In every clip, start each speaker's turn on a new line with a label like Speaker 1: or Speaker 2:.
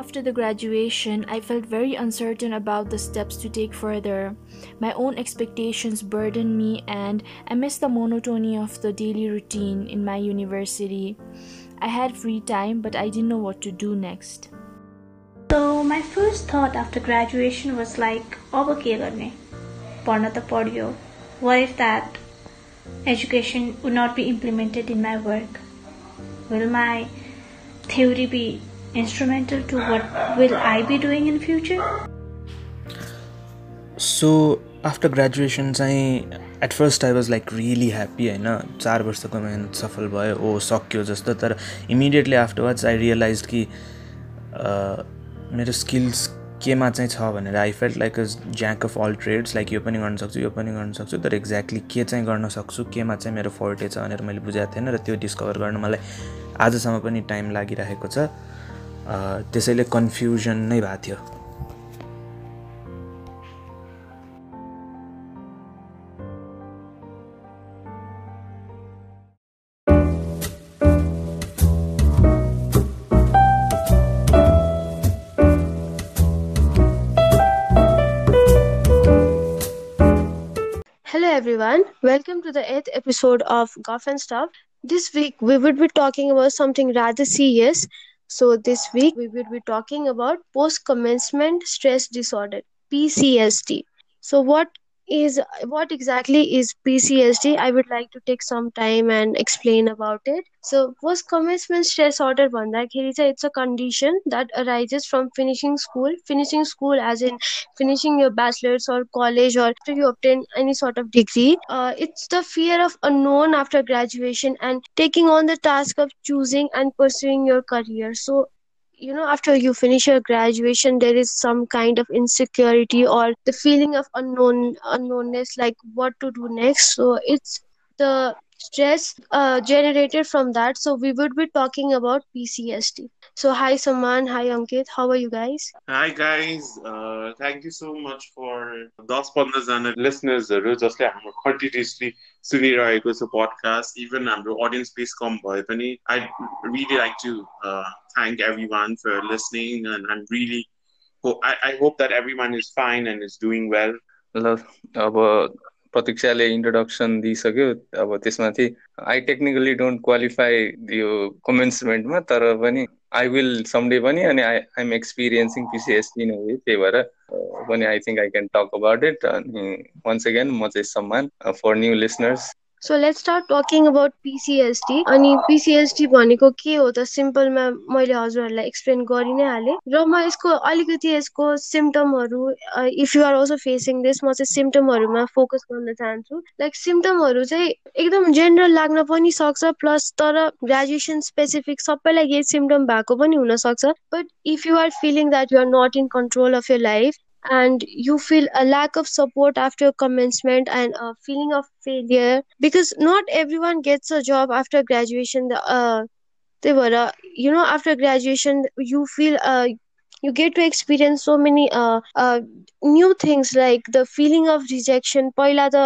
Speaker 1: After the graduation, I felt very uncertain about the steps to take further. My own expectations burdened me, and I missed the monotony of the daily routine in my university. I had free time, but I didn't know what to do next.
Speaker 2: So, my first thought after graduation was like, अब के गर्ने पढ्न त पढ्यो what if that education would not be implemented in my work? Will my theory be instrumental to what will I be doing in future?
Speaker 3: So after graduation चाहिँ at first I was like really happy होइन चार वर्षको मेहनत सफल भयो ओ सक्यो जस्तो तर इमिडिएटली आफ्टरवर्ड्स आई रियलाइज कि मेरो स्किल्स केमा चाहिँ छ भनेर। I felt like a jack of all trades like यो पनि गर्न सक्छु यो पनि गर्न सक्छु तर एक्ज्याक्टली के चाहिँ गर्न सक्छु केमा चाहिँ मेरो फोर्टे छ भनेर मैले बुझाएको थिएन र त्यो डिस्कभर गर्न मलाई आजसम्म पनि टाइम लागिरहेको छ। त्यसैले कन्फ्युजन नै भएको थियो
Speaker 4: everyone. Welcome to the eighth episode of Golf and Stuff. This week we would be talking about something rather serious. so, this week we will be talking about post commencement stress disorder, PCSD. So, what is what exactly is PCSD? I would like to take some time and explain about it. So, post commencement stress order disorder it's a condition that arises from finishing school, finishing school as in finishing your bachelor's or college or after you obtain any sort of degree. Uh, it's the fear of unknown after graduation and taking on the task of choosing and pursuing your career. So, you know after you finish your graduation there is some kind of insecurity or the feeling of unknown unknownness like what to do next. So it's the stress uh, generated from that. So we would be talking about pcsd so hi saman. Hi ankit. How are you guys?
Speaker 5: Hi guys. Uh, thank you so much for दस पन्ध्रजना लिसनर्सहरू जसले हाम्रो continuously सुनिरहेको छ podcast even हाम्रो audience base कम भए पनि I really like to thank everyone for listening and I'm really I hope that everyone is fine and is doing well
Speaker 6: ल अब प्रतीक्षाले इन्ट्रोडक्सन दिइसक्यो। अब त्यसमाथि आई टेक्निकली डोन्ट क्वालिफाई यो कमेन्समेन्टमा तर पनि आई विल समडे पनि अनि आई आइएम एक्सपिरियन्सिङ पिसिएसटी नै हो त्यही भएर पनि I think I can talk about it अनि वन्स अगेन म चाहिँ सम्मान for new listeners
Speaker 4: so let's start talking about PCST अनि पिसिएसटी भनेको के हो त सिम्पलमा मैले हजुरहरूलाई एक्सप्लेन गरि नै हालेँ र म यसको अलिकति यसको सिम्टमहरू if you are also facing this म चाहिँ सिम्टमहरूमा फोकस गर्न चाहन्छु। लाइक सिम्टमहरू चाहिँ एकदम जेनरल लाग्न पनि सक्छ प्लस तर ग्रेजुएसन स्पेसिफिक सबैलाई यही सिम्टम भएको पनि हुनसक्छ but if you are feeling that you are not in control of your life and you feel a lack of support after commencement and a feeling of failure because not everyone gets a job after graduation the uh, they were uh, you know after graduation you feel uh, you get to experience so many uh, uh, new things like the feeling of rejection. पहिला त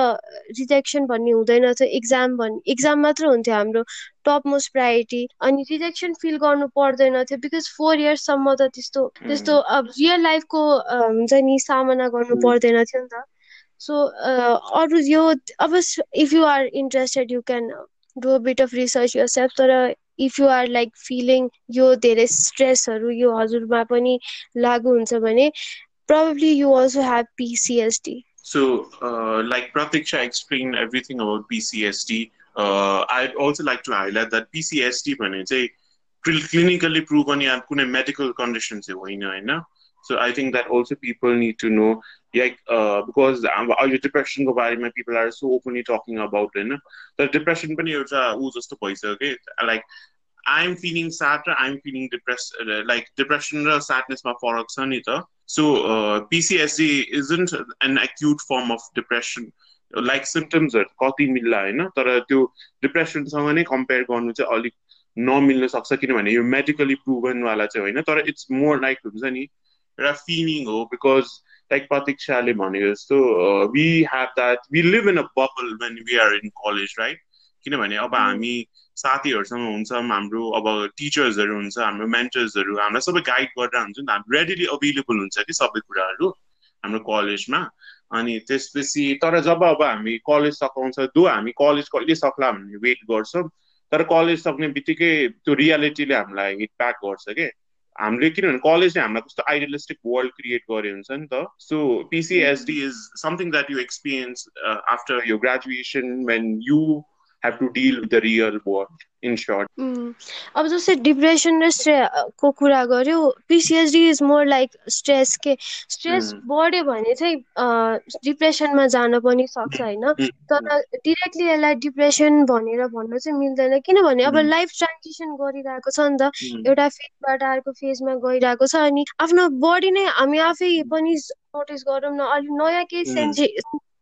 Speaker 4: rejection भन्ने हुँदैन थियो exam भन्ने exam मात्र हुन्थ्यो हाम्रो top most priority अनि रिजेक्सन फिल गर्नु पर्दैन थियो बिकज फोर इयर्ससम्म त त्यस्तो त्यस्तो अब रियल लाइफको हुन्छ नि सामना गर्नु पर्दैन थियो नि त सो अरू यो अब if you are interested you can Do a bit of research yourself तर if you are like feeling यो धेरै स्ट्रेसहरू यो हजुरमा पनि लागु हुन्छ भने probably you also have PCSD.
Speaker 5: So, uh, like Pratiksha explained everything about PCSD, uh, I'd also like to highlight that PCSD भने चाहिँ clinically proven या कुनै medical condition चाहिँ होइन होइन so I think that also people need to know like uh, because अहिले डिप्रेसनको बारेमा people are so openly talking about होइन तर डिप्रेसन पनि एउटा ऊ जस्तो भइसक्यो कि लाइक आइएम फिलिङ स्याड र I'm feeling depress like depression र स्याडनेसमा फरक छ नि त so PCSD isn't an acute form of depression like सिम्टम्सहरू कति मिल्ला होइन तर त्यो डिप्रेसनसँग नै कम्पेयर गर्नु चाहिँ अलिक नमिल्न सक्छ किनभने यो मेडिकली प्रुभनवाला चाहिँ होइन तर इट्स मोर लाइक हुन्छ नि एउटा फिलिङ हो बिकज लाइक प्रतीक्षाले भनेको जस्तो we have that we live in a bubble when we are in college right किनभने अब हामी साथीहरूसँग हुन्छ हाम्रो अब टिचर्सहरू हुन्छ हाम्रो मेन्टर्सहरू हामीलाई सबै गाइड गरेर हुन्छ नि त हाम्रो रेडिली अभाइलेबल हुन्छ कि सबै कुराहरू हाम्रो कलेजमा अनि त्यसपछि तर जब अब हामी कलेज सघाउँछ दो हामी कलेज कहिले सक्ला भन्ने वेट गर्छौँ तर कलेज सक्ने बित्तिकै त्यो रियालिटीले हामीलाई हिट ब्याक गर्छ कि? हामीले किनभने कलेजले हामीलाई कस्तो आइडियलिस्टिक वर्ल्ड क्रिएट गरे हुन्छ नि त. So PCSD is something that you experience after यो graduation when you have to deal with the real world in short
Speaker 4: अब जस्तै डिप्रेसन र स्ट्रेसको कुरा गर्यो PCHD is more like stress के स्ट्रेस बढ्यो भने चाहिँ डिप्रेसनमा जान पनि सक्छ होइन। तर डिरेक्टली यसलाई डिप्रेसन भनेर भन्न चाहिँ मिल्दैन। किनभने अब लाइफ ट्रान्जिसन गरिरहेको छ नि त। एउटा फेजबाट अर्को फेजमा गइरहेको छ अनि आफ्नो बडी नै हामी आफै पनि नोटिस गरौँ न। अलिक नयाँ केही सेन्स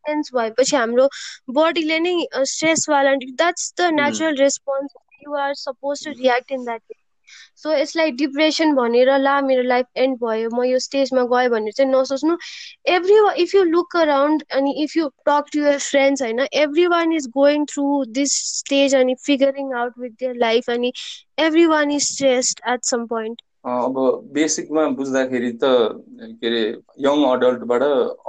Speaker 4: सेन्स भएपछि हाम्रो बडीले नै स्ट्रेसवाला that's the natural response are supposed to react in that way. सो यसलाई डिप्रेसन भनेर ला मेरो लाइफ एन्ड भयो म यो स्टेजमा गएँ भनेर चाहिँ नसोच्नु। Every if you look around अनि if you talk to your friends होइन everyone is going through this stage अनि figuring out with their life अनि everyone is stressed at some point
Speaker 6: अब बेसिकमा बुझ्दाखेरि त के अरे यङ अडल्टबाट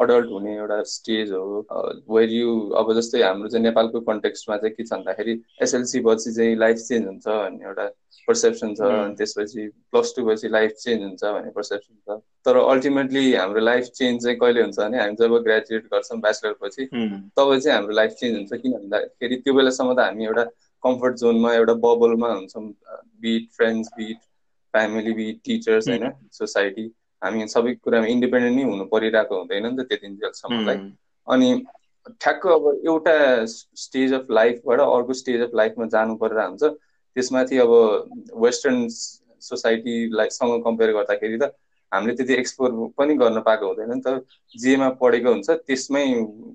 Speaker 6: अडल्ट हुने एउटा स्टेज हो। वेयर यु अब जस्तै हाम्रो चाहिँ नेपालको कन्टेक्स्टमा चाहिँ के छ भन्दाखेरि एसएलसी पछि चाहिँ लाइफ चेन्ज हुन्छ भन्ने एउटा पर्सेप्सन छ अनि त्यसपछि प्लस टू पछि लाइफ चेन्ज हुन्छ भन्ने पर्सेप्सन छ। तर अल्टिमेटली हाम्रो लाइफ चेन्ज चाहिँ कहिले हुन्छ भने हामी जब ग्रेजुएट गर्छौँ ब्याचलर पछि तब चाहिँ हाम्रो लाइफ चेन्ज हुन्छ। किन भन्दाखेरि त्यो बेलासम्म त हामी एउटा कम्फर्ट जोनमा एउटा बबलमा हुन्छौँ। Be it friends be it family be teachers होइन? सोसाइटी हामी सबै कुरामा इन्डिपेन्डेन्ट नै हुनु परिरहेको हुँदैन नि त त्यति जेलसम्मलाई अनि ठ्याक्क अब एउटा स्टेज अफ लाइफबाट अर्को स्टेज अफ लाइफमा जानु परेर हुन्छ। त्यसमाथि अब वेस्टर्न सोसाइटीलाई सँग कम्पेयर गर्दाखेरि त हामीले त्यति एक्सप्लोर पनि गर्न पाएको हुँदैन नि त। जेमा पढेको हुन्छ त्यसमै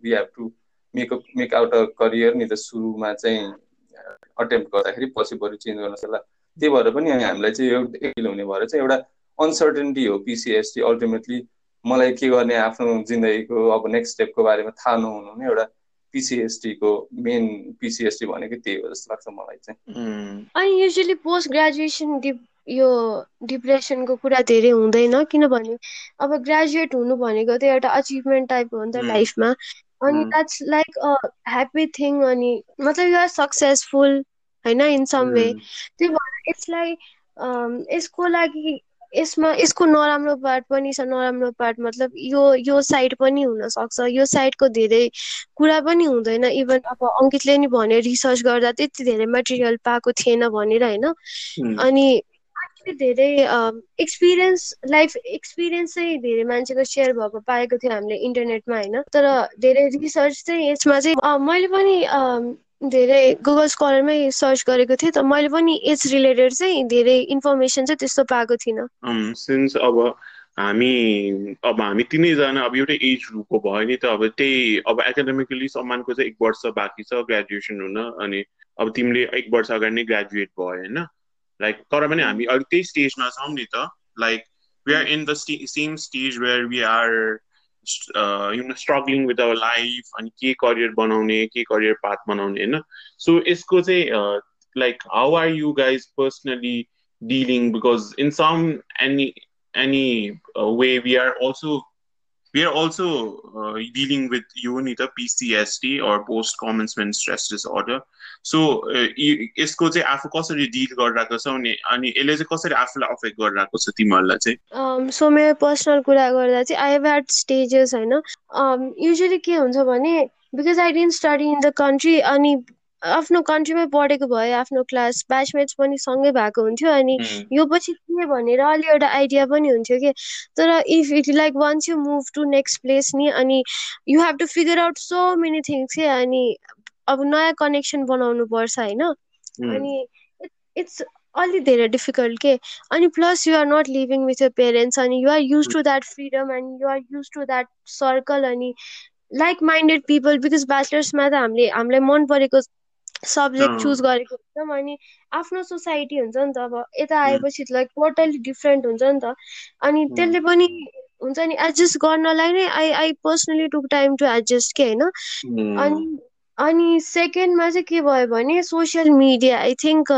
Speaker 6: we have to make make out a career नि त सुरुमा चाहिँ अटेम्प गर्दाखेरि पछि बरु चेन्ज गर्न सक्ला। त्यही भएर पनि हामीलाई चाहिँ एउटा हुने भएर चाहिँ एउटा अनसर्टेन्टी हो पिसिएसटी अल्टिमेटली मलाई के गर्ने आफ्नो जिन्दगीको अब नेक्स्ट स्टेपको बारेमा थाहा नहुनु नै एउटा पिसिएसटीको मेन पिसिएसटी भनेको त्यही हो जस्तो लाग्छ मलाई चाहिँ।
Speaker 4: अनि युजली पोस्ट ग्रेजुएसन यो डिप्रेसनको कुरा धेरै हुँदैन किनभने अब ग्रेजुएट हुनु भनेको त एउटा अचिभमेन्ट टाइप हो नि त लाइफमा अनि that's like a happy thing अनि मतलब युआर सक्सेसफुल होइन इन सम वे त्यही यसलाई यसको लागि यसमा यसको नराम्रो पार्ट पनि छ नराम्रो पार्ट मतलब यो यो साइड पनि हुनसक्छ। यो साइडको धेरै कुरा पनि हुँदैन। इभन अब अङ्कितले नि भन्यो रिसर्च गर्दा त्यति धेरै मटेरियल पाएको थिएन भनेर होइन? अनि धेरै एक्सपिरियन्स लाइफ एक्सपिरियन्स चाहिँ धेरै मान्छेको सेयर भएको पाएको थियो हामीले इन्टरनेटमा होइन? तर धेरै रिसर्च चाहिँ यसमा चाहिँ मैले पनि धेरै गुगल स्कलरमै सर्च गरेको थिएँ त मैले पनि एज रिलेटेड चाहिँ धेरै इन्फर्मेसन चाहिँ त्यस्तो पाएको थिइनँ।
Speaker 5: सिन्स अब हामी अब हामी तिनैजना अब एउटै एज ग्रुपको भयो नि त अब त्यही अब एकाडेमिकली सम्मानको चाहिँ एक वर्ष बाँकी छ ग्रेजुएसन हुन अनि अब तिमीले एक वर्ष अगाडि नै ग्रेजुएट भयो होइन? लाइक तर पनि हामी अलिक त्यही स्टेजमा छौँ नि त। Like we are in the same stage where we are you know struggling with our life अनि के करियर बनाउने के करियर पाथ बनाउने होइन सो यसको चाहिँ like how are you guys personally dealing? Because in some any any uh, way we are also we are also uh, dealing with UNITA PCSD or post commencement stress disorder. So यसको चाहिँ आफू कसरी deal गरिरहेको छ अनि अनि यसले चाहिँ कसरी आफूलाई अफेक्ट गरिरहेको छ तिमीहरूलाई चाहिँ
Speaker 4: सो मेरो पर्सनल कुरा गर्दा चाहिँ आई हेभ ह्याड स्टेजेस होइन युजली के हुन्छ भने because I didn't study in the country अनि आफ्नो कन्ट्रीमै पढेको भए आफ्नो क्लास ब्याचमेट्स पनि सँगै भएको हुन्थ्यो अनि यो पछि के भनेर अलि एउटा आइडिया पनि हुन्थ्यो कि तर if it like once you move to next place नि अनि you have to figure out so many things के अनि अब नयाँ कनेक्सन बनाउनु पर्छ होइन। अनि इट्स अलि धेरै डिफिकल्ट के अनि plus you're not living with your parents अनि you're used to that freedom and you're used to that circle अनि लाइक माइन्डेड पिपल बिकज ब्याचलर्समा त हामीले हामीलाई मन परेको सब्जेक्ट चुज गरेको हुन्छौँ अनि आफ्नो सोसाइटी हुन्छ नि त अब यता आएपछि लाइक टोटली डिफ्रेन्ट हुन्छ नि त। अनि त्यसले पनि हुन्छ नि एडजस्ट गर्नलाई नै I I personally took time to adjust के होइन। अनि अनि सेकेन्डमा चाहिँ के भयो भने social media I think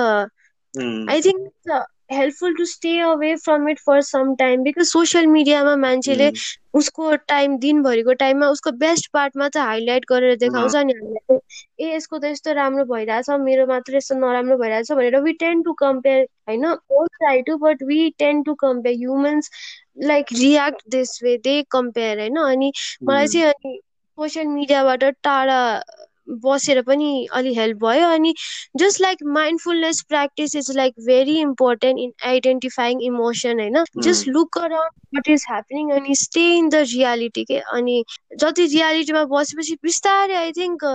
Speaker 4: I think helpful to stay away from it for some time because social मिडियामा मान्छेले उसको टाइम दिनभरिको टाइममा उसको बेस्ट पार्ट मात्र हाइलाइट गरेर देखाउँछ नि हामीलाई। ए यसको त यस्तो राम्रो भइरहेछ मेरो मात्र यस्तो नराम्रो भइरहेछ भनेर वी टेन टु कम्पेयर होइन? Right to but we tend to compare humans like react this way they compare होइन? अनि मलाई चाहिँ अनि सोसियल मिडियाबाट टाढा बसेर पनि अलि हेल्प भयो अनि just like mindfulness practice is like very important in identifying emotion होइन? Just look around what is happening अनि स्टे इन द रियालिटी के अनि जति रियालिटीमा बसेपछि बिस्तारै आई थिङ्क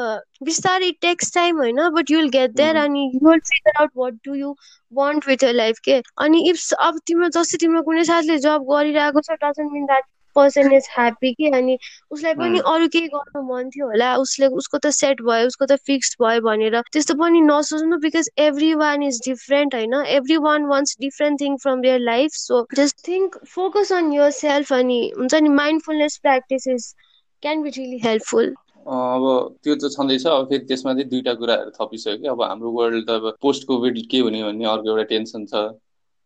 Speaker 4: बिस्तारै टेक्स टाइम होइन? बट युल गेट देयर अनि you will figure out what do you want with your life के अनि इफ अब तिम्रो जस्तै तिम्रो कुनै साथले जब गरिरहेको छ doesn't mean that person is happy कि अनि उसलाई पनि अरू केही गर्नु मन थियो होला। उसले उसको त सेट भयो उसको त फिक्स भयो भनेर। त्यस्तो पनि नसोच्नु because everyone is different होइन? Everyone wants different thing from their life so just think focus on yourself अनि हुन्छ नि mindfulness practice is can be really helpful
Speaker 6: अब त्यो त छँदैछ। अब फेरि त्यसमा चाहिँ दुईवटा कुराहरू थपिसक्यो कि। अब हाम्रो वर्ल्ड त अब पोस्ट कोभिड के हुने भन्ने अर्को एउटा टेन्सन छ।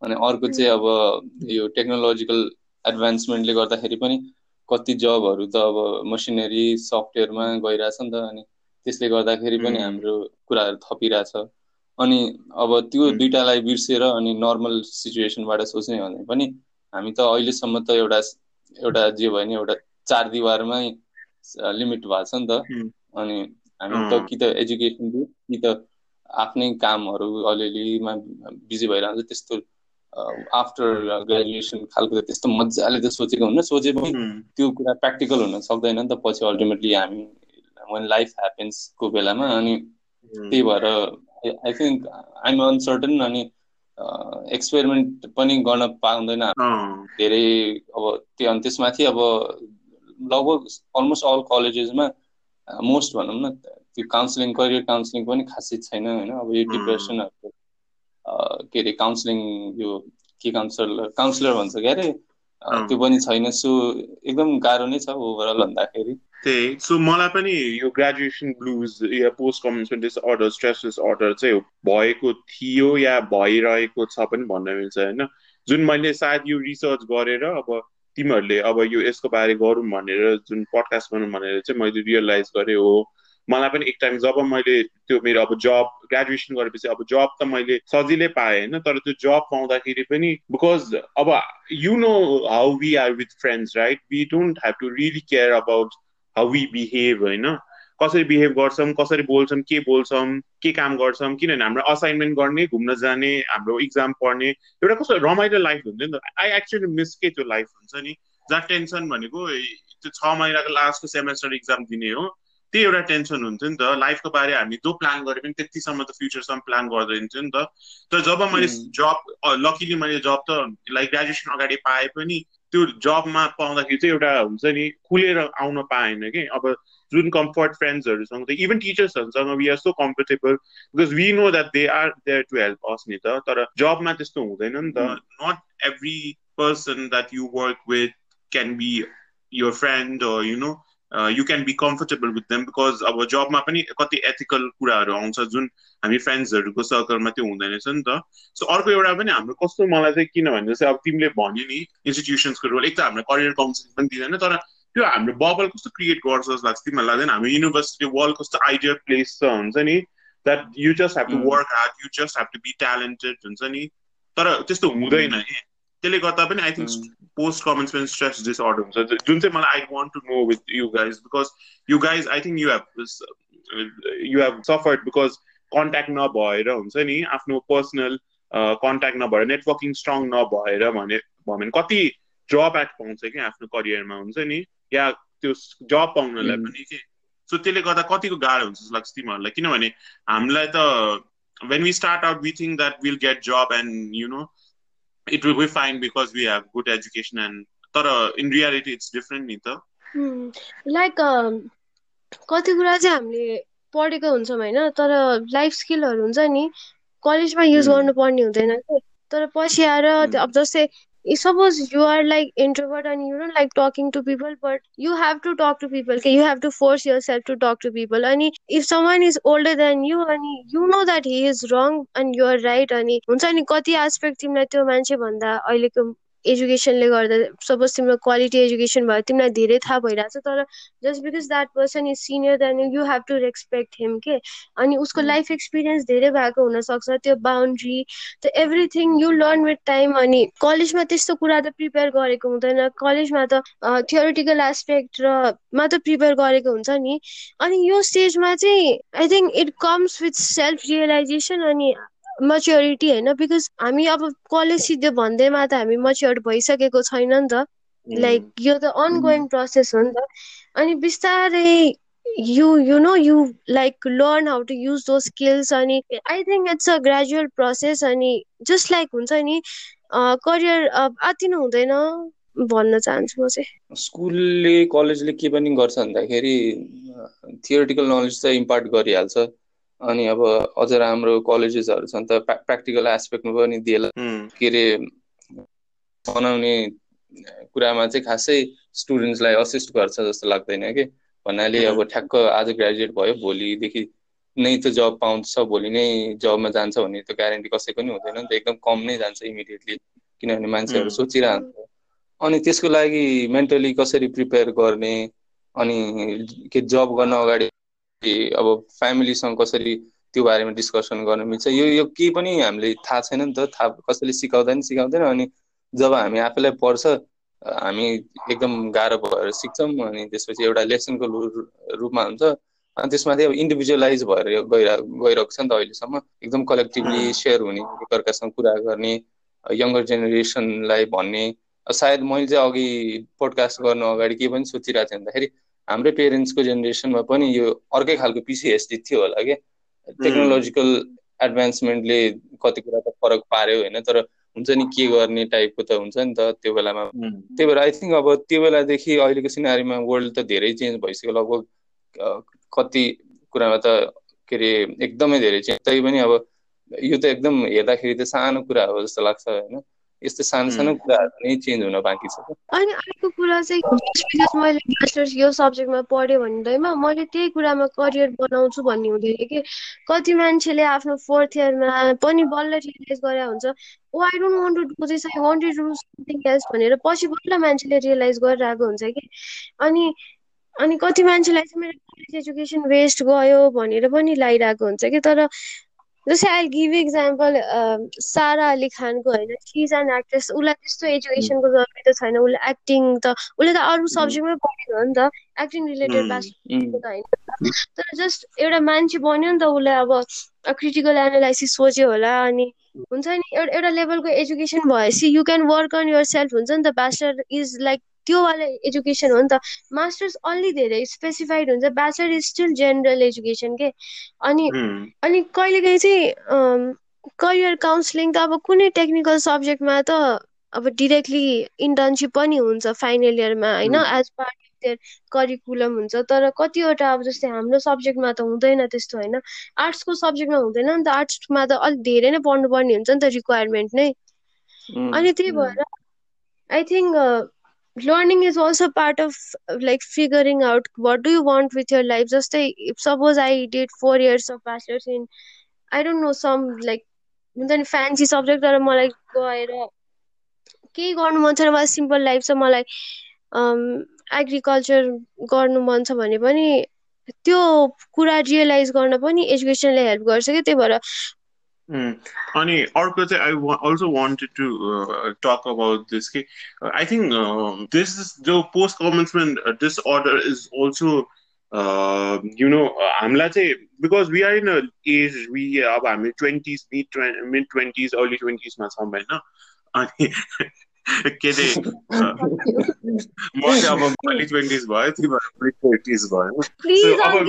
Speaker 6: अनि अर्को चाहिँ अब यो टेक्नोलोजिकल एडभान्समेन्टले गर्दाखेरि पनि कति जबहरू त अब मसिनरी सफ्टवेयरमा गइरहेछ नि त अनि त्यसले गर्दाखेरि पनि हाम्रो कुराहरू थपिरहेछ। अनि अब त्यो दुइटालाई बिर्सेर अनि नर्मल सिचुएसनबाट सोच्ने भने पनि हामी त अहिलेसम्म त एउटा एउटा जे भयो भने एउटा चार दिवारमै लिमिट भएको छ नि त। अनि हामी त कि त एजुकेसन कि त आफ्नै कामहरू अलिअलिमा बिजी भइरहन्छ त्यस्तो आफ्टर ग्रेजुएसन खालको त्यस्तो मजाले त सोचेको हुन्न। सोचे पनि त्यो कुरा प्र्याक्टिकल हुन सक्दैन नि त। पछि अल्टिमेटली हामी वान लाइफ ह्यापन्सको बेलामा अनि त्यही भएर आई थिङ्क आइम अनसर्टन अनि एक्सपेरिमेन्ट पनि गर्न पाउँदैन। धेरै अब त्यो अनि त्यसमाथि अब लगभग अलमोस्ट अल कलेजेसमा मोस्ट भनौँ न त्यो काउन्सिलिङ करियर काउन्सिलिङ पनि खासै छैन होइन। अब यो डिप्रेसनहरूको के अरे काउन्सिलिङ यो के काउन्सिलर काउन्सिलर भन्छ क्या अरे? त्यो पनि छैन। सो एकदम गाह्रो नै छ ओभरअल भन्दाखेरि।
Speaker 5: त्यही। सो मलाई पनि यो ग्रेजुएसन ब्लुज या post commencement disorder stress disorder चाहिँ भएको थियो या भइरहेको छ पनि भन्न मिल्छ होइन? जुन मैले सायद यो रिसर्च गरेर अब तिमीहरूले अब यो यसको बारे गरौँ भनेर जुन पडकास्ट गरौँ भनेर चाहिँ मैले रियलाइज गरेँ हो। मलाई पनि एक टाइम जब मैले त्यो मेरो अब जब ग्रेजुएसन गरेपछि अब जब त मैले सजिलै पाएँ होइन तर त्यो जब पाउँदाखेरि पनि बिकज अब you know how we are with friends right we don't have to really care about how we behave होइन? कसरी बिहेभ गर्छौँ कसरी बोल्छौँ के बोल्छौँ के काम गर्छौँ किनभने हाम्रो असाइनमेन्ट गर्ने घुम्न जाने हाम्रो इक्जाम पढ्ने एउटा कस्तो रमाइलो लाइफ हुन्छ नि त। आई एक्चुली मिस के त्यो लाइफ हुन्छ नि? जहाँ टेन्सन भनेको त्यो छ महिनाको लास्टको सेमेस्टर इक्जाम दिने हो। त्यही एउटा टेन्सन हुन्थ्यो नि त। लाइफको बारे हामी जो प्लान गरे पनि त्यतिसम्म त फ्युचरसम्म प्लान गर्दै हुन्थ्यो नि त। तर जब मैले जब लकिली मैले जब त लाइक ग्रेजुएसन अगाडि पाएँ पनि त्यो जबमा पाउँदाखेरि चाहिँ एउटा हुन्छ नि खुलेर आउन पाएन कि। अब जुन कम्फर्ट फ्रेन्ड्सहरूसँग त even टिचर्सहरूसँग we are so comfortable because we know that they are there to help us नि त। तर जबमा त्यस्तो हुँदैन नि त। Not every person that you work with can be your friend or you know you can be comfortable with them because अब जबमा पनि कति एथिकल कुराहरू आउँछ जुन हामी फ्रेन्ड्सहरूको सर्कलमा त्यो हुँदैन रहेछ नि त। सो अर्को एउटा पनि हाम्रो कस्तो मलाई चाहिँ किनभने चाहिँ अब तिमीले भन्यो नि इन्स्टिट्युसन्सको रोल एक त हाम्रो करियर काउन्सिलिङ पनि दिँदैन तर त्यो हाम्रो बबल कस्तो क्रिएट गर्छ जस्तो लाग्छ तिमीलाई लाग्दैन। हाम्रो युनिभर्सिटी वर्ल्ड कस्तो आइडियल प्लेस छ हुन्छ नि। That you just have to work hard you just have to be talented हुन्छ नि। तर त्यस्तो हुँदैन कि त्यसले गर्दा पनि I think post commencement stress disorder हुन्छ जुन चाहिँ मलाई I want to know with you guys because you guys I think you have you have suffered because contact नभएर हुन्छ नि आफ्नो पर्सनल कन्ट्याक्ट नभएर नेटवर्किङ स्ट्रङ नभएर भने भयो भने कति ड्रब्याक पाउँछ कि आफ्नो करियरमा हुन्छ नि या त्यो जब पाउनलाई पनि के? सो त्यसले गर्दा कतिको गाह्रो हुन्छ जस्तो लाग्छ तिमीहरूलाई किनभने हामीलाई त when we start out we think that will get job and you know it will be fine because we have good education and तर इन रियालिटी इट्स डिफरेन्ट नि त
Speaker 4: लाइक कति कुरा चाहिँ हामीले पढेको हुन्छौँ होइन तर लाइफ स्किलहरू हुन्छ नि कलेजमा युज गर्नुपर्ने हुँदैन कि। तर पछि आएर अब जस्तै suppose you are like introvert and you don't like talking to people but you have to talk to people okay you have to force yourself to talk to people and if someone is older than you and you know that he is wrong and you are right अनि हुन्छ नि कति aspect तिमीलाई त्यो मान्छे भन्दा अहिलेको एजुकेसनले गर्दा सपोज तिम्रो क्वालिटी एजुकेसन भयो तिमीलाई धेरै थाहा भइरहेको छ तर just because that person is senior then you have to respect him के अनि उसको लाइफ एक्सपिरियन्स धेरै भएको हुनसक्छ त्यो बााउन्ड्री त्यो everything you learn with time अनि कलेजमा त्यस्तो कुरा त प्रिपेयर गरेको हुँदैन कलेजमा त थियोरिटिकल एस्पेक्ट र मा त प्रिपेयर गरेको हुन्छ नि। अनि यो स्टेजमा चाहिँ I think it comes with self realization अनि मच्योरिटी होइन बिकज हामी अब कलेज सिधै भन्दैमा त हामी मच्योर भइसकेको छैन नि त। लाइक यो त अनगोइङ प्रोसेस हो नि त। अनि बिस्तारै you you know you like learn how to use those skills अनि I think it's a gradual process अनि जस्ट लाइक हुन्छ नि करियर आत्तिनु हुँदैन भन्न चाहन्छु म चाहिँ।
Speaker 6: स्कुलले कलेजले के पनि गर्छ भन्दाखेरि थियोरिटिकल नलेज चाहिँ इम्पार्ट गरिहाल्छ। अनि अब अझ राम्रो कलेजेसहरू छन् त प्र्याक्टिकल एस्पेक्टमा पनि दिएला। के अरे बनाउने कुरामा चाहिँ खासै स्टुडेन्ट्सलाई असिस्ट गर्छ जस्तो लाग्दैन कि? भन्नाले अब ठ्याक्क आज ग्रेजुएट भयो भोलिदेखि नै त जब पाउँछ भोलि नै जबमा जान्छ भन्ने त ग्यारेन्टी कसैको नि हुँदैन नि त एकदम कम नै जान्छ इमिडिएटली किनभने मान्छेहरू सोचिरहन्छ। अनि त्यसको लागि मेन्टली कसरी प्रिपेयर गर्ने अनि के जब गर्न अगाडि अब फ्यामिलीसँग कसरी त्यो बारेमा डिस्कसन गर्न मिल्छ। यो यो केही पनि हामीले थाहा छैन नि त। थाहा कसैले सिकाउँदैन सिकाउँदैन अनि जब हामी आफैलाई पढ्छ हामी एकदम गाह्रो भएर सिक्छौँ अनि त्यसपछि एउटा लेसनको रूपमा हुन्छ। अनि त्यसमाथि अब इन्डिभिजुअलाइज भएर गइरह गइरहेको छ नि त अहिलेसम्म। एकदम कलेक्टिभली सेयर हुने एकअर्कासँग कुरा गर्ने यङ्गर जेनेरेसनलाई भन्ने। सायद मैले चाहिँ अघि पोडकास्ट गर्नु अगाडि के पनि सोचिरहेको थिएँ। भन्दाखेरि हाम्रै पेरेन्ट्सको जेनेरेसनमा पनि यो अर्कै खालको पिसिएसडी थियो होला क्या टेक्नोलोजिकल एडभान्समेन्टले कति कुरा त फरक पार्यो होइन तर हुन्छ नि के गर्ने टाइपको त हुन्छ नि त त्यो बेलामा। त्यही भएर आई थिङ्क अब त्यो बेलादेखि अहिलेको सिनारीमा वर्ल्ड त धेरै चेन्ज भइसक्यो लगभग कति कुरामा त के अरे एकदमै धेरै चेन्ज तै पनि अब यो त एकदम हेर्दाखेरि त सानो कुरा हो जस्तो लाग्छ होइन। यस्तो सानो सानो कुराहरू नै चेन्ज हुन बाँकी छ।
Speaker 4: अनि अर्को कुरा चाहिँ मैले मास्टर्स यो सब्जेक्टमा पढेँ भन्दैमा मैले त्यही कुरामा करियर बनाउँछु भन्ने हुँदैन कि। कति मान्छेले आफ्नो फोर्थ इयरमा पनि बल्ल रियलाइज गरे हुन्छ। ओ I don't want to do this I want to do something else भनेर पछि बल्ल मान्छेले रियलाइज गरिरहेको हुन्छ कि। अनि अनि कति मान्छेलाई चाहिँ मेरो कलेज एजुकेसन वेस्ट गयो भनेर पनि लागिरहेको हुन्छ कि। तर जस्तै आई गिभ इक्जाम्पल सारा अली खानको होइन सी इज एन एक्ट्रेस उसलाई त्यस्तो एजुकेसनको जरुरी त छैन। उसले एक्टिङ त उसले त अरू सब्जेक्टमै पढेको हो नि त। एक्टिङ रिलेटेड बास त होइन। तर जस्ट एउटा मान्छे बन्यो नि त उसले अब क्रिटिकल एनालाइसिस सोच्यो होला अनि हुन्छ नि एउटा एउटा लेभलको एजुकेसन भएपछि you can work on yourself हुन्छ नि त। ब्याचलर इज लाइक त्यो वाला एजुकेसन हो नि त। मास्टर्स अलि धेरै स्पेसिफाइड हुन्छ bachelor is still general education के। अनि अनि कहिलेकाहीँ चाहिँ करियर काउन्सिलिङ त अब कुनै टेक्निकल सब्जेक्टमा त अब डिरेक्टली इन्टर्नसिप पनि हुन्छ फाइनल इयरमा होइन? As part of their curriculum हुन्छ। तर कतिवटा अब जस्तै हाम्रो सब्जेक्टमा त हुँदैन त्यस्तो होइन? आर्ट्सको सब्जेक्टमा हुँदैन नि त। आर्ट्समा त अलिक धेरै नै पढ्नुपर्ने हुन्छ नि त रिक्वायरमेन्ट नै। अनि त्यही भएर I think learning is also part of like figuring out what do you want with your life just say suppose i did four years of bachelor's in i don't know some like then fancy subject तर मलाई गएर केही गर्नु मन छैन मलाई simple life छ मलाई एग्रिकल्चर गर्नु मन छ भने पनि त्यो कुरा रियलाइज गर्न पनि एजुकेसनले हेल्प गर्छ कि त्यही भएर
Speaker 5: अनि अर्को चाहिँ I also wanted to talk about this कि आई थिङ्क दिस इज जो post commencement disorder is also you know हामीलाई चाहिँ because we are in a age we अब हामी twenties mid mid twenties early ट्वेन्टिजमा छौँ होइन अनि के अरे म चाहिँ अब अर्ली ट्वेन्टिज भयो तिमीहरू मिड ट्वेन्टिज भयो अब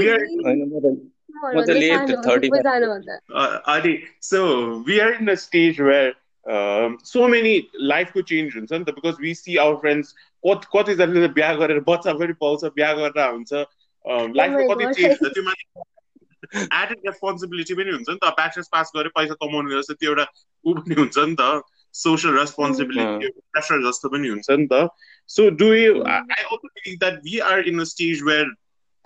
Speaker 5: अनि so we are in a stage where so many लाइफको चेन्ज हुन्छ नि त? Because we see our friends कति कतिजनाले त बिहा गरेर बच्चा पनि पाउँछ बिहा गरेर हुन्छ लाइफको कति चेन्ज हुन्छ त्यो माथि एडेड रेस्पोन्सिबिलिटी पनि हुन्छ नि त? ब्याचलर्स पास गरेर पैसा कमाउने जस्तो त्यो एउटा ऊ पनि हुन्छ नि त? सोसियल रेस्पोन्सिबिलिटी प्रेसर जस्तो पनि हुन्छ नि त? So do you I also believe that we are in a stage where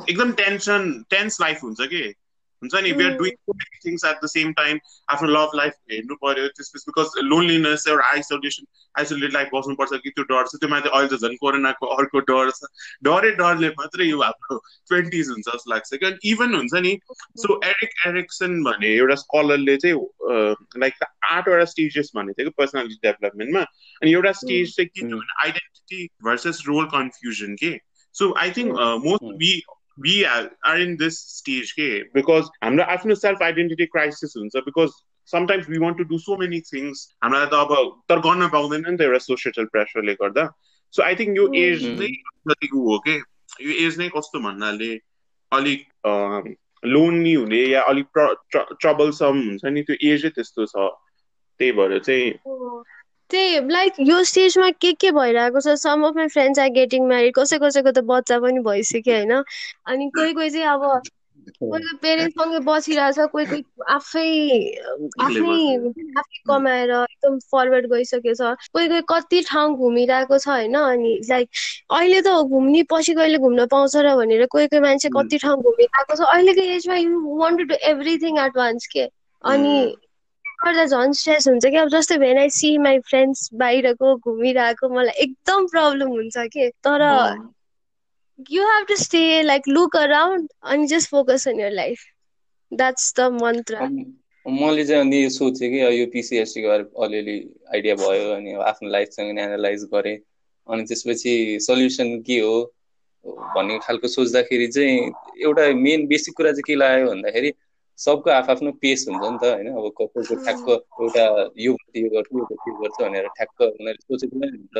Speaker 5: एकदम टेन्सन टेन्स लाइफ हुन्छ कि? हुन्छ नि we are doing things at the same time आफ्नो लभ लाइफ हेर्नु पर्यो त्यसपछि बिकज लोनलिनेस एउटा आइसोलेसन आइसोलेट लाइफ बस्नुपर्छ कि त्यो डर छ त्यो माथि अहिले त झन् कोरोनाको अर्को डर छ डरै डरले मात्रै यो हाम्रो ट्वेन्टिज हुन्छ जस्तो लाग्छ कि अनि इभन हुन्छ नि सो एरिक एरिक्सन भने एउटा स्कलरले चाहिँ लाइक आठवटा स्टेजेस भनेको थियो कि पर्सनालिटी डेभलपमेन्टमा अनि एउटा स्टेज चाहिँ के भने आइडेन्टिटी भर्सेस रोल कन्फ्युजन के so I think most we we are, in this stage के because हाम्रो आफ्नो सेल्फ आइडेन्टिटी क्राइसिस हुन्छ because sometimes we want to do so many things हामीलाई त अब तर गर्न पाउँदैन नि त एउटा सोसियल प्रेसरले गर्दा सो आई थिङ्क यो एज नै जतिको हो कि यो एज नै कस्तो भन्नाले अलिक लोन्ली हुने या अलिक ट्रबलसम हुन्छ नि त्यो एजै त्यस्तो छ त्यही भएर चाहिँ
Speaker 4: त्यही लाइक यो स्टेजमा के के भइरहेको छ? Some of my friends are getting married कसै कसैको त बच्चा पनि भइसक्यो होइन? अनि कोही कोही चाहिँ अब कोही कोही पेरेन्ट्ससँगै बसिरहेछ कोही कोही आफै आफै आफै कमाएर एकदम फरवर्ड गइसकेको छ। कोही कोही कति ठाउँ घुमिरहेको छ होइन? अनि लाइक अहिले त घुम्ने पछि कहिले घुम्न पाउँछ र भनेर कोही कोही मान्छे कति ठाउँ घुमिरहेको छ। अहिलेको एजमा you want to do everything advance के? अनि गर्दा झन् स्ट्रेस हुन्छ कि अब जस्तै when I see my friends बाहिरको घुमिरहेको मलाई एकदम प्रब्लम हुन्छ कि? तर you have to stay like look around अनि just focus on your life that's the mantra
Speaker 6: मैले चाहिँ अनि सोचेँ कि यो पिसिएसटीको बारे अलिअलि आइडिया भयो अनि आफ्नो लाइफसँग एनालाइज गरेँ। अनि त्यसपछि सल्युसन के हो भन्ने खालको सोच्दाखेरि चाहिँ एउटा मेन बेसिक कुरा चाहिँ के लाग्यो भन्दाखेरि सबको आफ्नो पेस हुन्छ नि त होइन? अब कसैको ठ्याक्क एउटा यो यो गर्छु यो त्यो गर्छु भनेर ठ्याक्क उनीहरूले सोचेको पनि हुन्छ।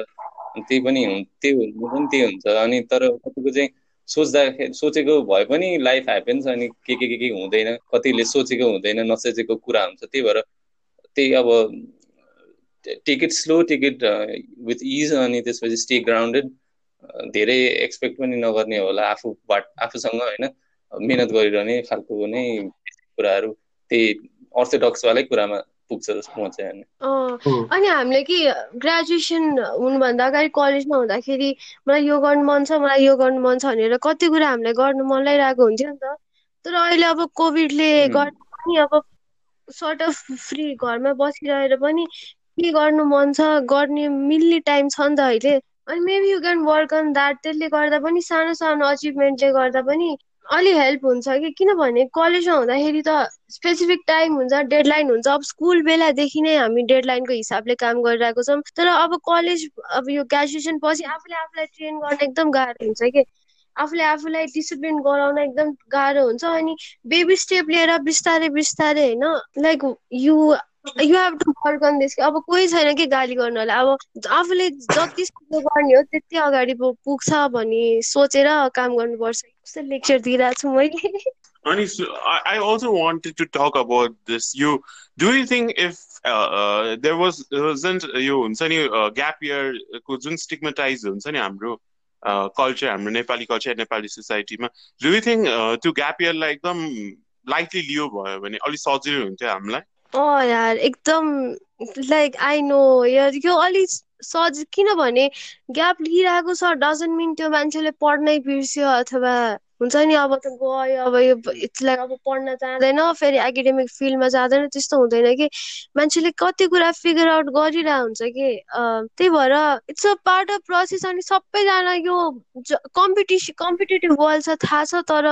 Speaker 6: त्यही पनि त्यही हुनु पनि त्यही हुन्छ। अनि तर कतिको चाहिँ सोच्दाखेरि सोचेको भए पनि लाइफ ह्यापेन्स अनि के के के के हुँदैन। कतिले सोचेको हुँदैन नसोचेको कुरा हुन्छ। त्यही भएर त्यही अब ticket slow ticket with is अनि त्यसपछि स्टे ग्राउन्डेड धेरै एक्सपेक्ट पनि नगर्ने होला आफू बाट आफूसँग होइन? मिहिनेत गरिरहने खालको नै कुराहरू त्यही अर्थोडक्सवालै कुरामा पुग्छ जस्तो म चाहिँ
Speaker 4: अनि हामीले कि ग्रेजुएसन हुनुभन्दा अगाडि कलेजमा हुँदाखेरि मलाई यो गर्नु मन छ मलाई यो गर्नु मन छ भनेर कति कुरा हामीलाई गर्नु मन लागिरहेको हुन्थ्यो नि त। तर अहिले अब कोभिडले गर्दा पनि अब सर्ट अफ फ्री घरमा बसिरहेर पनि के गर्नु मन छ गर्ने मिल्ने टाइम छ नि त अहिले। अनि maybe you can work on that त्यसले गर्दा पनि सानो सानो अचिभमेन्टले गर्दा पनि अलि हेल्प हुन्छ कि? किनभने कलेजमा हुँदाखेरि त स्पेसिफिक टाइम हुन्छ डेडलाइन हुन्छ। अब स्कुल बेलादेखि नै हामी डेडलाइनको हिसाबले काम गरिरहेको छौँ। तर अब कलेज अब यो ग्रेजुएसन पछि आफूले आफूलाई ट्रेन गर्न एकदम गाह्रो हुन्छ कि? आफूले आफूलाई डिसिप्लिन गराउन एकदम गाह्रो हुन्छ। अनि बेबी स्टेप लिएर बिस्तारै बिस्तारै होइन like you you have to work on this. अब कोही छैन कि गाली गर्नुलाई। अब आफूले जति गर्ने हो त्यति अगाडि पुग्छ भन्ने सोचेर काम गर्नुपर्छ कस्तो लेक्चर दिइरहेको छु मैले
Speaker 5: अनि wanted to talk about this. You do you think if uh, uh, there was wasn't यो हुन्छ नि ग्याप इयर को जुन स्टिगमेटाइज हुन्छ नि हाम्रो कल्चर हाम्रो नेपाली कल्चर नेपाली सोसाइटीमा डु यु थिङ्क त्यो ग्याप इयरलाई एकदम लाइटली लियो भयो भने अलिक सजिलो हुन्थ्यो हामीलाई
Speaker 4: अँ यार एकदम लाइक आई नो यार यो अलिक सज किनभने ग्याप लिइरहेको छ डजन्ट मिन त्यो मान्छेले पढ्नै बिर्स्यो अथवा हुन्छ नि अब त गयो अब यो यसलाई अब पढ्न जाँदैन फेरि एकाडेमिक फिल्डमा जाँदैन त्यस्तो हुँदैन कि। मान्छेले कति कुरा फिगर आउट गरिरहेको हुन्छ कि त्यही भएर it's a part of process अनि सबैजना यो कम्पिटिसन कम्पिटेटिभ वर्ल्ड छ थाहा छ तर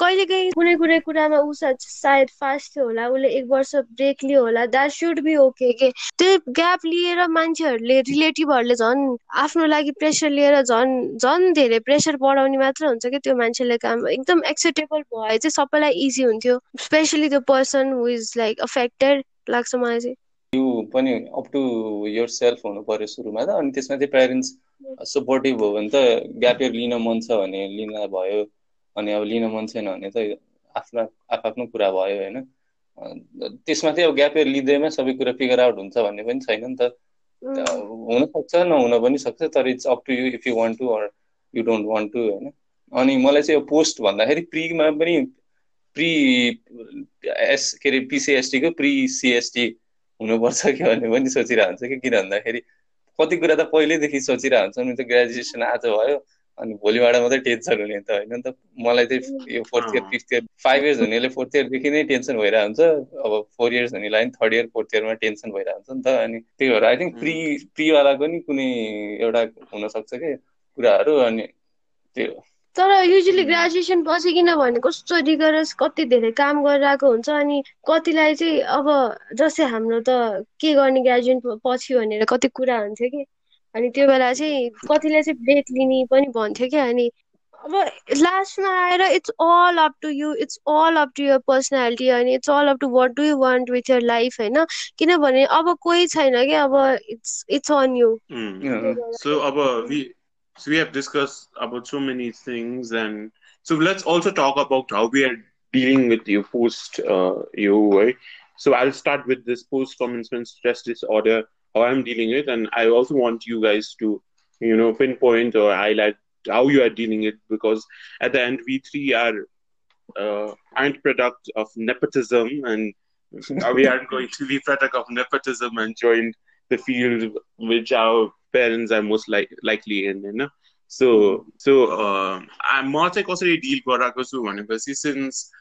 Speaker 4: कहिलेकाहीँ कुनै कुनै कुरामा ऊ सायद फास्ट थियो होला उसले एक वर्ष ब्रेक लियो होला द्याट सुड बी ओके के त्यो ग्याप लिएर मान्छेहरूले रिलेटिभहरूले झन् आफ्नो लागि प्रेसर लिएर झन् झन् धेरै प्रेसर बढाउने मात्र हुन्छ कि त्यो मान्छेले काम एकदम एक्सेप्टेबल भए चाहिँ सबैलाई इजी हुन्थ्यो स्पेसली त्यो person who is like affected लाग्छ मलाई चाहिँ।
Speaker 6: यो पनि अप टु यर सेल्फ हुनु पर्यो सुरुमा त अनि त्यसमा चाहिँ प्यारेन्ट्स सपोर्टिभ हो भने त ग्याप इयर लिन मन छ भने लिन भयो। अनि अब लिन मन छैन भने चाहिँ आफ्नो आफ्नो कुरा भयो होइन। त्यसमा चाहिँ अब ग्याप इयर लिँदैमा सबै कुरा फिगर आउट हुन्छ भन्ने पनि छैन नि त। हुनसक्छ नहुन पनि सक्छ तर it's up to you if you want to or you don't want to होइन। अनि मलाई चाहिँ यो पोस्ट भन्दाखेरि प्रिमा पनि प्रि एस के अरे पिसिएसटीको प्रि सिएसटी हुनुपर्छ कि भन्ने पनि सोचिरहेको हुन्छ कि किन भन्दाखेरि कति कुरा त पहिल्यैदेखि सोचिरहेको हुन्छ नि त ग्रेजुएसन आज भयो। अनि भोलिबाट मात्रै टेन्सन हुने त होइन नि त। मलाई चाहिँ यो fourth year fifth year five years हुनेले फोर्थ इयरदेखि नै टेन्सन भइरहेको हुन्छ अब फोर इयर्स हुनेलाई थर्ड इयर फोर्थ इयरमा टेन्सन भइरहेको हुन्छ नि त। अनि त्यही भएर आई थिङ्क प्रि प्रिवाला पनि कुनै एउटा हुनसक्छ कि कुराहरू अनि त्यो।
Speaker 4: तर युजली ग्रेजुएसन पछि किनभने कस्तो रिगरस कति धेरै काम गरिरहेको हुन्छ अनि कतिलाई चाहिँ अब जस्तै हाम्रो त के गर्ने ग्रेजुएट पछि भनेर कति कुरा हुन्थ्यो कि। अनि त्यो बेला चाहिँ कतिले चाहिँ ब्रेक लिने पनि भन्थ्यो कि अनि अब लास्टमा आएर it's all up to you it's all up to your personality अनि it's all up to what do you want with your life होइन किनभने अब कोही छैन कि अब it's it's on you
Speaker 5: so अब So we have discussed about so many things, and so let's also talk about how we are dealing with your post uh, you right. So I'll start with this post commencement stress disorder, how I'm dealing with, and I also want you guys to, you know, pinpoint or highlight how you are dealing it because at the end we three are uh, aren't product of nepotism and we aren't going to be product of nepotism and joined the field which our parents are most like likely in होइन so so म चाहिँ कसरी deal गराएको छु भनेपछि since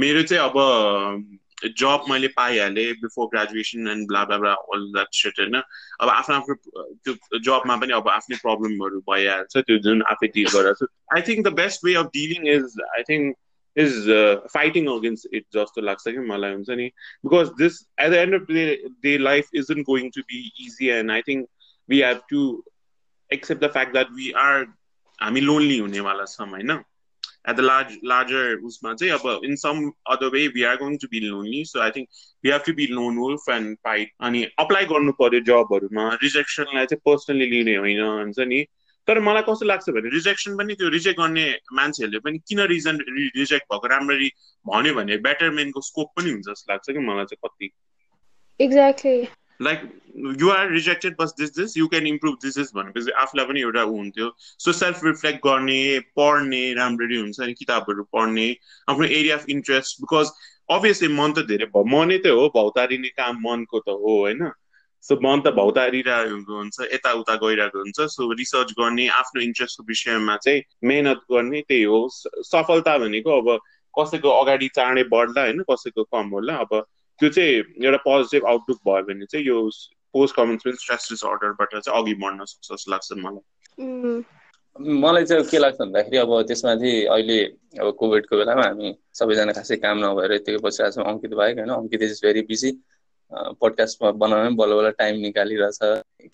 Speaker 5: मेरो चाहिँ अब जब मैले पाइहालेँ before graduation and blah all that set होइन अब आफ्नो आफ्नो त्यो जबमा पनि अब आफ्नै प्रब्लमहरू भइहाल्छ त्यो जुन आफै डिल गराएको छु I think the best way of dealing is I think is uh, fighting against it just to like because this at the end of the day, day life isn't going to be easy and i think we have to accept the fact that we are I mean lonely हुनेवाला छौँ होइन at the large larger usma चाहिँ in some other way we are going to be lonely. So i think we have to be lone wolf and fight. अनि apply गर्नु पर्यो जबहरूमा रिजेक्सनलाई चाहिँ personally लिने होइन हुन्छ नि तर मलाई कस्तो लाग्छ भने रिजेक्सन पनि त्यो रिजेक्ट गर्ने मान्छेहरूले पनि किन रिजन रिजेक्ट भएको राम्ररी भन्यो भने बेटरमेन्टको स्कोप पनि हुन्छ जस्तो लाग्छ कि मलाई चाहिँ कति
Speaker 4: exactly
Speaker 5: like you are rejected bus this this you can improve this this भनेपछि आफूलाई पनि एउटा हुन्थ्यो। सो सेल्फ रिफ्लेक्ट गर्ने पढ्ने राम्ररी हुन्छ नि किताबहरू पढ्ने आफ्नो area of interest because obviously मन त धेरै म नै त हो भौतारिने काम मनको त हो होइन? सो मन त भौतारिरहेको हुन्छ यताउता गइरहेको हुन्छ। सो रिसर्च गर्ने आफ्नो इन्ट्रेस्टको विषयमा चाहिँ मेहनत गर्ने त्यही हो। सफलता भनेको अब कसैको अगाडि चाँडै बढ्ला होइन? कसैको कम होला। अब त्यो चाहिँ एउटा पोजिटिभ आउटलुक भयो भने चाहिँ यो पोस्ट कमेन्समेन्ट स्ट्रेस डिसअर्डरबाट चाहिँ अघि बढ्न सक्छ जस्तो लाग्छ
Speaker 6: मलाई। मलाई चाहिँ के लाग्छ भन्दाखेरि अब त्यसमा चाहिँ अहिले अब कोभिडको बेलामा हामी सबैजना खासै काम नभएर यतिकै बसिरहेको छौँ अङ्कित बाहेक होइन अङ्कित इज भेरी बिजी। पडकास्टमा बनाउन बल्ल बल्ल टाइम निकालिरहेछ।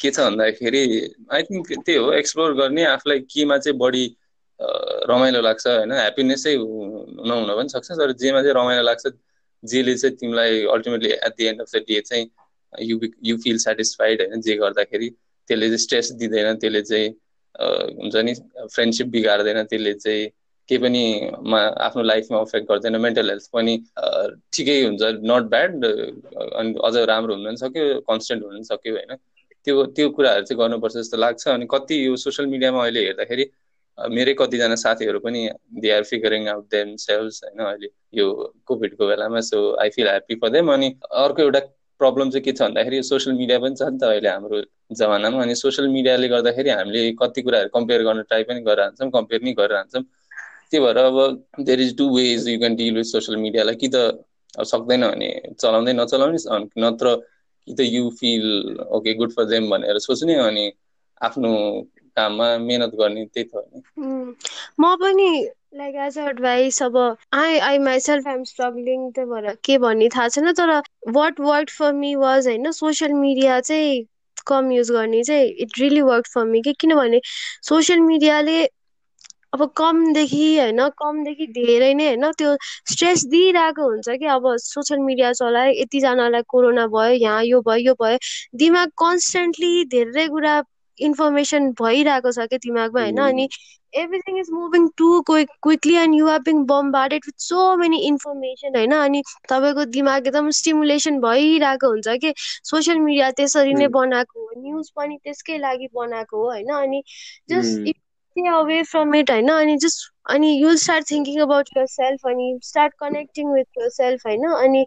Speaker 6: के छ भन्दाखेरि आई थिङ्क त्यही हो एक्सप्लोर गर्ने आफूलाई केमा चाहिँ बढी रमाइलो लाग्छ होइन। ह्याप्पिनेसै नहुन पनि सक्छ तर जेमा चाहिँ रमाइलो लाग्छ जेले चाहिँ तिमीलाई ultimately at the end of the day चाहिँ यु यु फिल सेटिस्फाइड होइन जे गर्दाखेरि त्यसले चाहिँ स्ट्रेस दिँदैन त्यसले चाहिँ हुन्छ नि फ्रेन्डसिप बिगार्दैन त्यसले चाहिँ केही पनि आफ्नो लाइफमा अफेक्ट गर्दैन मेन्टल हेल्थ पनि ठिकै हुन्छ नट ब्याड अनि अझ राम्रो हुन पनि सक्यो कन्सटेन्ट हुन पनि सक्यो होइन। त्यो त्यो कुराहरू चाहिँ गर्नुपर्छ जस्तो लाग्छ अनि कति यो सोसियल मिडियामा अहिले हेर्दाखेरि मेरै कतिजना साथीहरू पनि they are figuring out themselves होइन अहिले यो कोभिडको बेलामा so I feel happy for them अनि अर्को एउटा प्रब्लम चाहिँ के छ भन्दाखेरि सोसियल मिडिया पनि छ नि त अहिले हाम्रो जमानामा। अनि सोसियल मिडियाले गर्दाखेरि हामीले कति कुराहरू कम्पेयर गर्न ट्राई पनि गरिरहन्छौँ कम्पेयर नै गरिरहन्छौँ। त्यही भएर अब there is two ways you can deal with social मिडियालाई कि त अब सक्दैन भने चलाउँदै नचलाउने नत्र कि त you feel okay good for them भनेर सोच्ने अनि आफ्नो काममा मेहनत गर्ने त्यही त
Speaker 4: हो म पनि लाइक एज एडभाइस अब I I myself I'm struggling त्यही भएर के भन्ने थाहा छैन तर what work for me was होइन सोसियल मिडिया चाहिँ कम युज गर्ने चाहिँ it really work for me कि किनभने सोसियल मिडियाले अब कमदेखि होइन कमदेखि धेरै नै होइन त्यो स्ट्रेस दिइरहेको हुन्छ कि अब सोसियल मिडिया चलायो यतिजनालाई कोरोना भयो यहाँ यो भयो यो भयो दिमाग कन्सटेन्टली धेरै कुरा इन्फर्मेसन भइरहेको छ क्या दिमागमा होइन? अनि everything is moving too quick quickly and you are being bombarded with so many information होइन? अनि तपाईँको दिमाग एकदम स्टिमुलेसन भइरहेको हुन्छ कि? सोसियल मिडिया त्यसरी नै बनाएको हो न्युज पनि त्यसकै लागि बनाएको हो होइन? अनि just stay away from it होइन? अनि जस्ट अनि you'll start thinking about yourself अनि start connecting with yourself होइन? अनि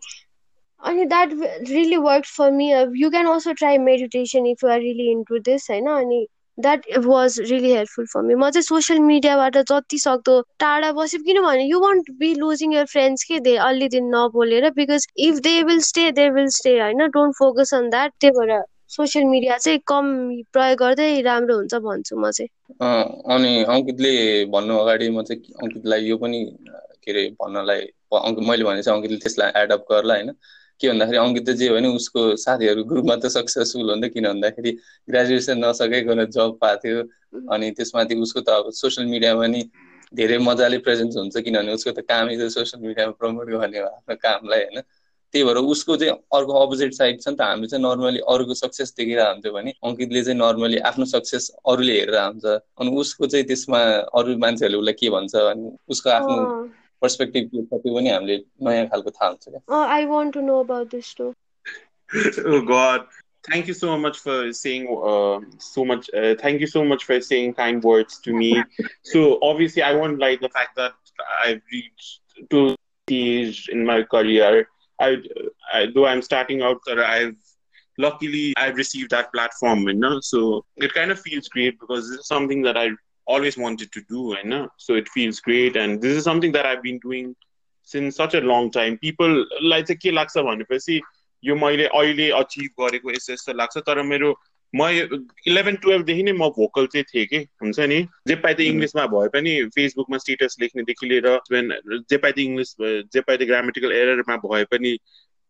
Speaker 4: अनि that really work for me you can also try meditation if you are really into this होइन अनि that was really helpful for me म चाहिँ social मिडियाबाट जति सक्दो टाढा बस्यो किनभने you won't be losing your friends के दे अलि दिन नबोलेर because if they will stay they will stay होइन डोन्ट फोकस अन द्याट त्यही भएर सोसियल मिडिया चाहिँ कम प्रयोग गर्दै राम्रो हुन्छ भन्छु म चाहिँ।
Speaker 6: अनि अङ्कितले भन्नु अगाडि म चाहिँ अङ्कितलाई यो पनि के अरे भन्नलाई मैले भने चाहिँ अङ्कितले त्यसलाई एडअप गर्ला होइन? के भन्दाखेरि अङ्कित जे भने उसको साथीहरू ग्रुपमा त सक्सेसफुल हो त किन भन्दाखेरि ग्रेजुएसन नसकेको जब पाएको थियो। अनि त्यसमाथि उसको त अब सोसियल मिडियामा नि धेरै मजाले प्रेजेन्स हुन्छ किनभने उसको त कामै त सोसियल मिडियामा प्रमोट गर्ने हो आफ्नो कामलाई होइन। त्यही भएर उसको चाहिँ अर्को अपोजिट साइड छ नि त। हामी चाहिँ नर्मली अरूको सक्सेस देखिरहेको हुन्थ्यो भने अङ्कितले चाहिँ नर्मली आफ्नो सक्सेस अरूले हेरेर हुन्छ अनि उसको चाहिँ त्यसमा अरू मान्छेहरूले उसलाई के भन्छ अनि उसको आफ्नो पर्सपेक्टिभ के छ त्यो पनि हामीले नयाँ खालको थाहा हुन्छ क्या
Speaker 4: I want to know about this to
Speaker 5: God, thank you so much for saying uh, so much. Uh, thank you so much for saying kind words to me. so obviously, I won't like the fact that I've reached to stage in my career I, I though I'm starting out, I've luckily I've received that platform, you know. So it kind of feels great because this is something that I always wanted to do, you know. So it feels great, and this is something that I've been doing since such a long time. People like चाहिँ के लाग्छ भनेपछि यो मैले अहिले achieve गरेको यस्तो यस्तो लाग्छ तर मेरो म इलेभेन टुवेल्भदेखि नै म भोकल चाहिँ थिएँ कि हुन्छ नि जे पाइ त इङ्ग्लिसमा भए पनि फेसबुकमा स्टेटस लेख्नेदेखि लिएर जे पाइ त इङ्ग्लिस जे पाइ त ग्रामेटिकल एररमा भए पनि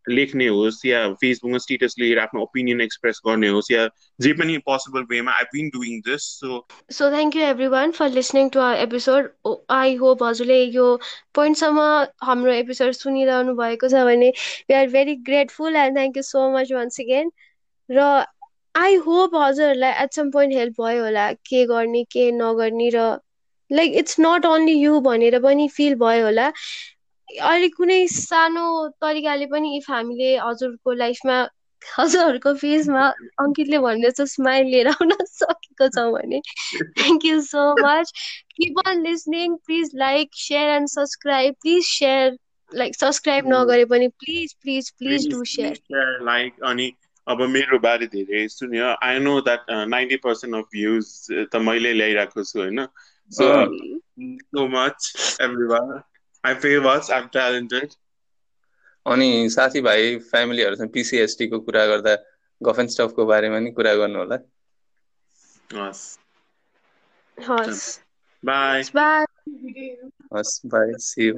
Speaker 5: लेख्ने होस् या फेसबुकमा स्टेटस लिएर आफ्नो ओपिनियन एक्सप्रेस गर्ने होस् या जे पनि पोसिबल वेमा I been doing this
Speaker 4: so so thank you everyone for listening to our episode I hope हजुरले यो पोइन्टसम्म हाम्रो एपिसोड सुनिरहनु भएको छ भने we are very grateful and thank you so much once again र आई होप हजुरहरूलाई एट सम पोइन्ट हेल्प भयो होला के गर्ने के नगर्ने र like it's not only you भनेर पनि फिल भयो होला. अहिले कुनै सानो तरिकाले पनि इफ हामीले हजुरको लाइफमा हजुरहरूको फेसमा अङ्कितले भन्ने चाहिँ स्माइल लिएर आउन सकेको छौँ भने। Thank you so much keep on listening please like share and subscribe please share like subscribe नगरे पनि please please please do share
Speaker 5: like अनि अब मेरो बारे धेरै सुन्यो। I know that ninety percent of views त मैले ल्याइरहेको छु होइन? So so much everyone I famous I talented
Speaker 6: अनि साथीभाइ फ्यामिलीहरूसँग पिसिएसटीको कुरा गर्दा गफ एन्ड स्टफको बारेमा नि कुरा गर्नु होला
Speaker 5: हस्।
Speaker 4: हस्
Speaker 5: बाई
Speaker 4: बाई
Speaker 6: हस् बाई सी यू